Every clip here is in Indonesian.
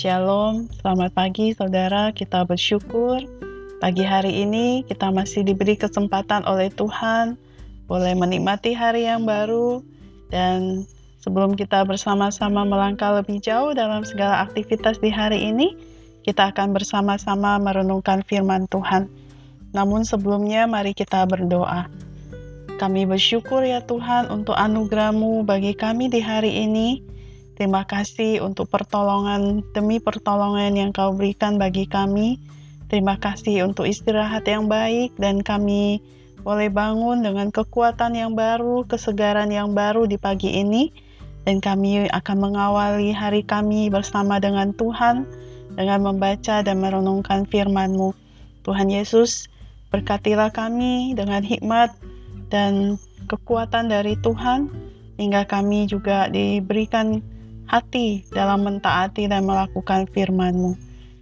Shalom, selamat pagi saudara. Kita bersyukur pagi hari ini kita masih diberi kesempatan oleh Tuhan boleh menikmati hari yang baru dan sebelum kita bersama-sama melangkah lebih jauh dalam segala aktivitas di hari ini, kita akan bersama-sama merenungkan firman Tuhan. Namun sebelumnya mari kita berdoa. Kami bersyukur ya Tuhan untuk anugerah-Mu bagi kami di hari ini. Terima kasih untuk pertolongan demi pertolongan yang Kau berikan bagi kami. Terima kasih untuk istirahat yang baik dan kami boleh bangun dengan kekuatan yang baru, kesegaran yang baru di pagi ini. Dan kami akan mengawali hari kami bersama dengan Tuhan dengan membaca dan merenungkan firman-Mu. Tuhan Yesus, berkatilah kami dengan hikmat dan kekuatan dari Tuhan, hingga kami juga diberikan hati dalam mentaati dan melakukan firman-Mu.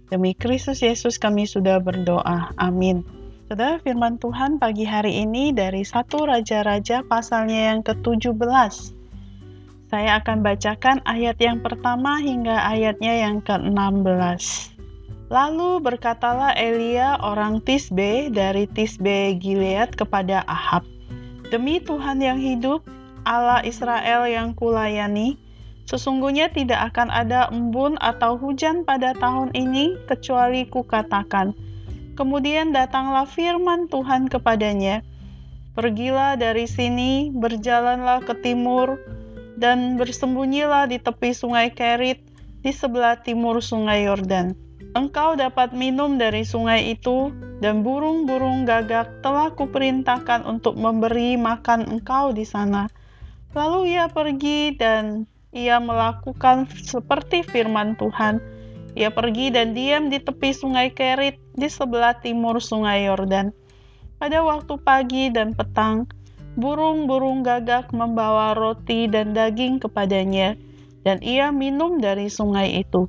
Demi Kristus Yesus kami sudah berdoa. Amin. Saudara firman Tuhan pagi hari ini dari satu Raja-Raja pasalnya yang ke-17. Saya akan bacakan ayat yang pertama hingga ayatnya yang ke-16. Lalu berkatalah Elia orang Tisbe dari Tisbe Gilead kepada Ahab, Demi Tuhan yang hidup, Allah Israel yang kulayani, Sesungguhnya tidak akan ada embun atau hujan pada tahun ini kecuali kukatakan. Kemudian datanglah firman Tuhan kepadanya, Pergilah dari sini, berjalanlah ke timur, dan bersembunyilah di tepi sungai Kerit, di sebelah timur sungai Yordan. Engkau dapat minum dari sungai itu, dan burung-burung gagak telah kuperintahkan untuk memberi makan engkau di sana. Lalu ia pergi dan ia melakukan seperti firman Tuhan. Ia pergi dan diam di tepi sungai Kerit di sebelah timur sungai Yordan. Pada waktu pagi dan petang, burung-burung gagak membawa roti dan daging kepadanya, dan ia minum dari sungai itu.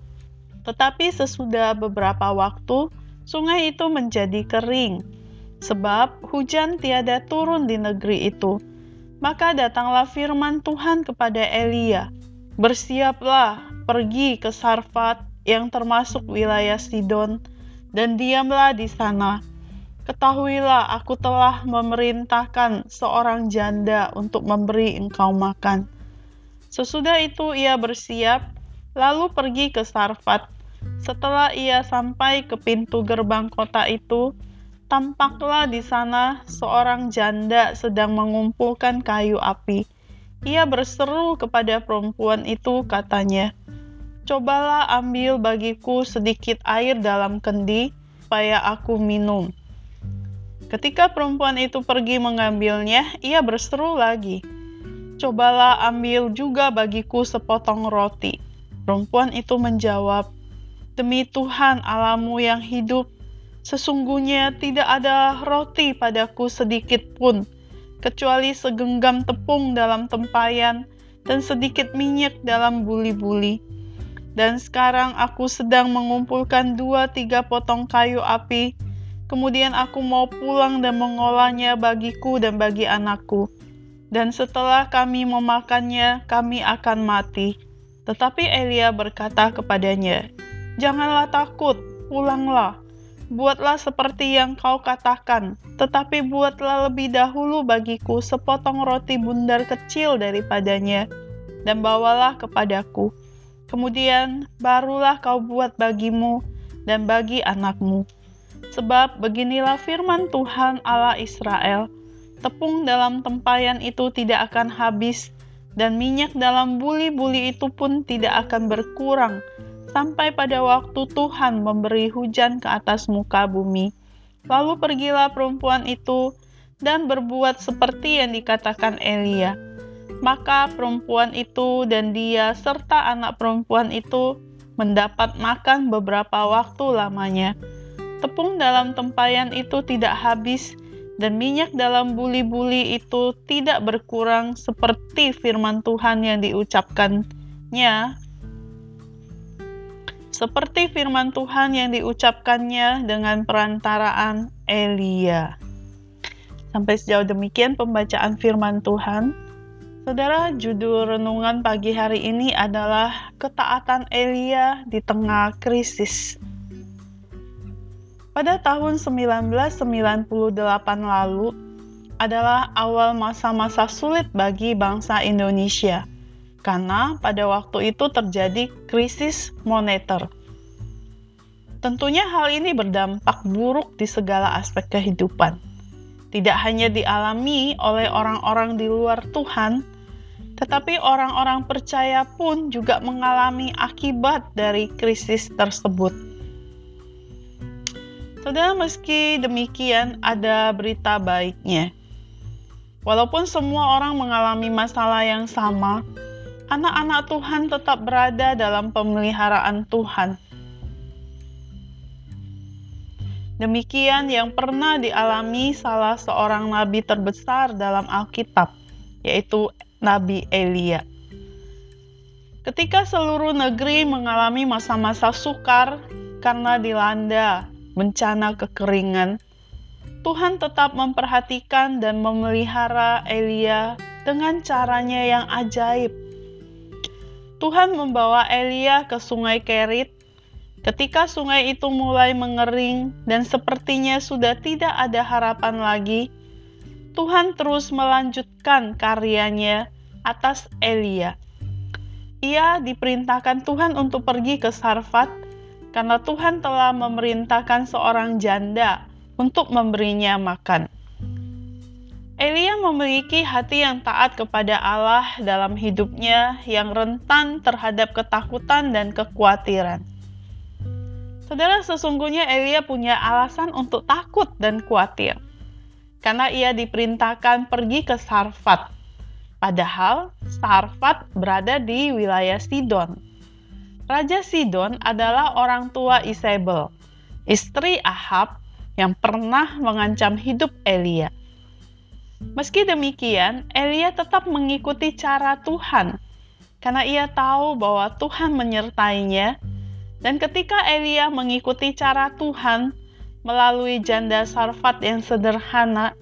Tetapi sesudah beberapa waktu, sungai itu menjadi kering, sebab hujan tiada turun di negeri itu. Maka datanglah firman Tuhan kepada Elia, Bersiaplah, pergi ke Sarfat yang termasuk wilayah Sidon, dan diamlah di sana. Ketahuilah, aku telah memerintahkan seorang janda untuk memberi engkau makan. Sesudah itu ia bersiap, lalu pergi ke Sarfat. Setelah ia sampai ke pintu gerbang kota itu, tampaklah di sana seorang janda sedang mengumpulkan kayu api ia berseru kepada perempuan itu, katanya, "Cobalah ambil bagiku sedikit air dalam kendi, supaya aku minum." Ketika perempuan itu pergi mengambilnya, ia berseru lagi, "Cobalah ambil juga bagiku sepotong roti." Perempuan itu menjawab, "Demi Tuhan Alamu yang hidup, sesungguhnya tidak ada roti padaku sedikit pun." Kecuali segenggam tepung dalam tempayan dan sedikit minyak dalam buli-buli. Dan sekarang aku sedang mengumpulkan dua tiga potong kayu api, kemudian aku mau pulang dan mengolahnya bagiku dan bagi anakku. Dan setelah kami memakannya, kami akan mati. Tetapi Elia berkata kepadanya, Janganlah takut, pulanglah buatlah seperti yang kau katakan, tetapi buatlah lebih dahulu bagiku sepotong roti bundar kecil daripadanya, dan bawalah kepadaku. Kemudian barulah kau buat bagimu dan bagi anakmu. Sebab beginilah firman Tuhan Allah Israel, tepung dalam tempayan itu tidak akan habis, dan minyak dalam buli-buli itu pun tidak akan berkurang, sampai pada waktu Tuhan memberi hujan ke atas muka bumi. Lalu pergilah perempuan itu dan berbuat seperti yang dikatakan Elia. Maka perempuan itu dan dia serta anak perempuan itu mendapat makan beberapa waktu lamanya. Tepung dalam tempayan itu tidak habis, dan minyak dalam buli-buli itu tidak berkurang seperti firman Tuhan yang diucapkannya seperti firman Tuhan yang diucapkannya dengan perantaraan Elia. Sampai sejauh demikian pembacaan firman Tuhan. Saudara, judul renungan pagi hari ini adalah ketaatan Elia di tengah krisis. Pada tahun 1998 lalu adalah awal masa-masa sulit bagi bangsa Indonesia karena pada waktu itu terjadi krisis moneter. Tentunya hal ini berdampak buruk di segala aspek kehidupan tidak hanya dialami oleh orang-orang di luar Tuhan, tetapi orang-orang percaya pun juga mengalami akibat dari krisis tersebut. Saudara, meski demikian, ada berita baiknya. Walaupun semua orang mengalami masalah yang sama, anak-anak Tuhan tetap berada dalam pemeliharaan Tuhan Demikian yang pernah dialami salah seorang nabi terbesar dalam Alkitab, yaitu Nabi Elia. Ketika seluruh negeri mengalami masa-masa sukar karena dilanda bencana kekeringan, Tuhan tetap memperhatikan dan memelihara Elia dengan caranya yang ajaib. Tuhan membawa Elia ke Sungai Kerit Ketika sungai itu mulai mengering dan sepertinya sudah tidak ada harapan lagi, Tuhan terus melanjutkan karyanya atas Elia. Ia diperintahkan Tuhan untuk pergi ke Sarfat karena Tuhan telah memerintahkan seorang janda untuk memberinya makan. Elia memiliki hati yang taat kepada Allah dalam hidupnya yang rentan terhadap ketakutan dan kekhawatiran. Saudara, sesungguhnya Elia punya alasan untuk takut dan khawatir. Karena ia diperintahkan pergi ke Sarfat. Padahal Sarfat berada di wilayah Sidon. Raja Sidon adalah orang tua Isabel, istri Ahab yang pernah mengancam hidup Elia. Meski demikian, Elia tetap mengikuti cara Tuhan karena ia tahu bahwa Tuhan menyertainya dan ketika Elia mengikuti cara Tuhan melalui janda Sarfat yang sederhana,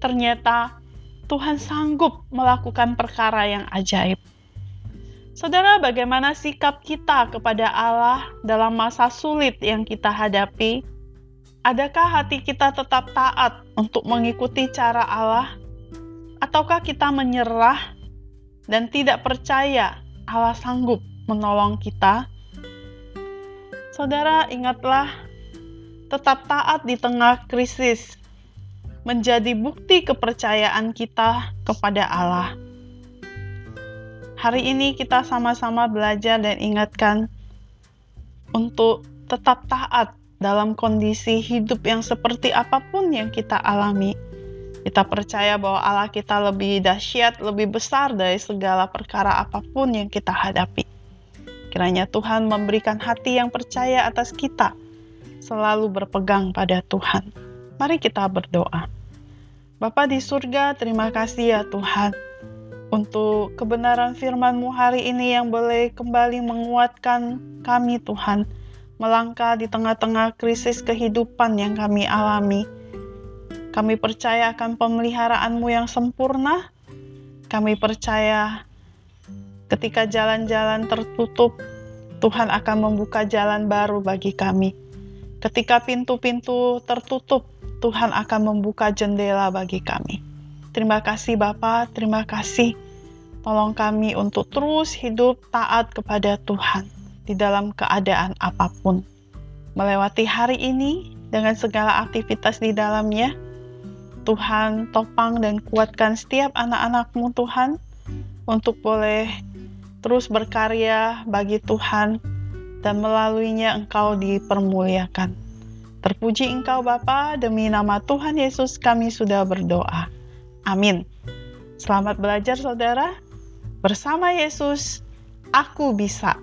ternyata Tuhan sanggup melakukan perkara yang ajaib. Saudara, bagaimana sikap kita kepada Allah dalam masa sulit yang kita hadapi? Adakah hati kita tetap taat untuk mengikuti cara Allah, ataukah kita menyerah dan tidak percaya Allah sanggup menolong kita? Saudara, ingatlah, tetap taat di tengah krisis menjadi bukti kepercayaan kita kepada Allah. Hari ini kita sama-sama belajar dan ingatkan untuk tetap taat dalam kondisi hidup yang seperti apa pun yang kita alami. Kita percaya bahwa Allah kita lebih dahsyat, lebih besar dari segala perkara apa pun yang kita hadapi. Kiranya Tuhan memberikan hati yang percaya atas kita, selalu berpegang pada Tuhan. Mari kita berdoa. Bapa di surga, terima kasih ya Tuhan untuk kebenaran firman-Mu hari ini yang boleh kembali menguatkan kami Tuhan melangkah di tengah-tengah krisis kehidupan yang kami alami. Kami percaya akan pemeliharaan-Mu yang sempurna. Kami percaya Ketika jalan-jalan tertutup, Tuhan akan membuka jalan baru bagi kami. Ketika pintu-pintu tertutup, Tuhan akan membuka jendela bagi kami. Terima kasih Bapa, terima kasih. Tolong kami untuk terus hidup taat kepada Tuhan di dalam keadaan apa pun. Melewati hari ini dengan segala aktivitas di dalamnya, Tuhan topang dan kuatkan setiap anak-anakmu Tuhan untuk boleh terus berkarya bagi Tuhan dan melaluinya engkau dipermuliakan. Terpuji engkau Bapa, demi nama Tuhan Yesus kami sudah berdoa. Amin. Selamat belajar saudara. Bersama Yesus, aku bisa.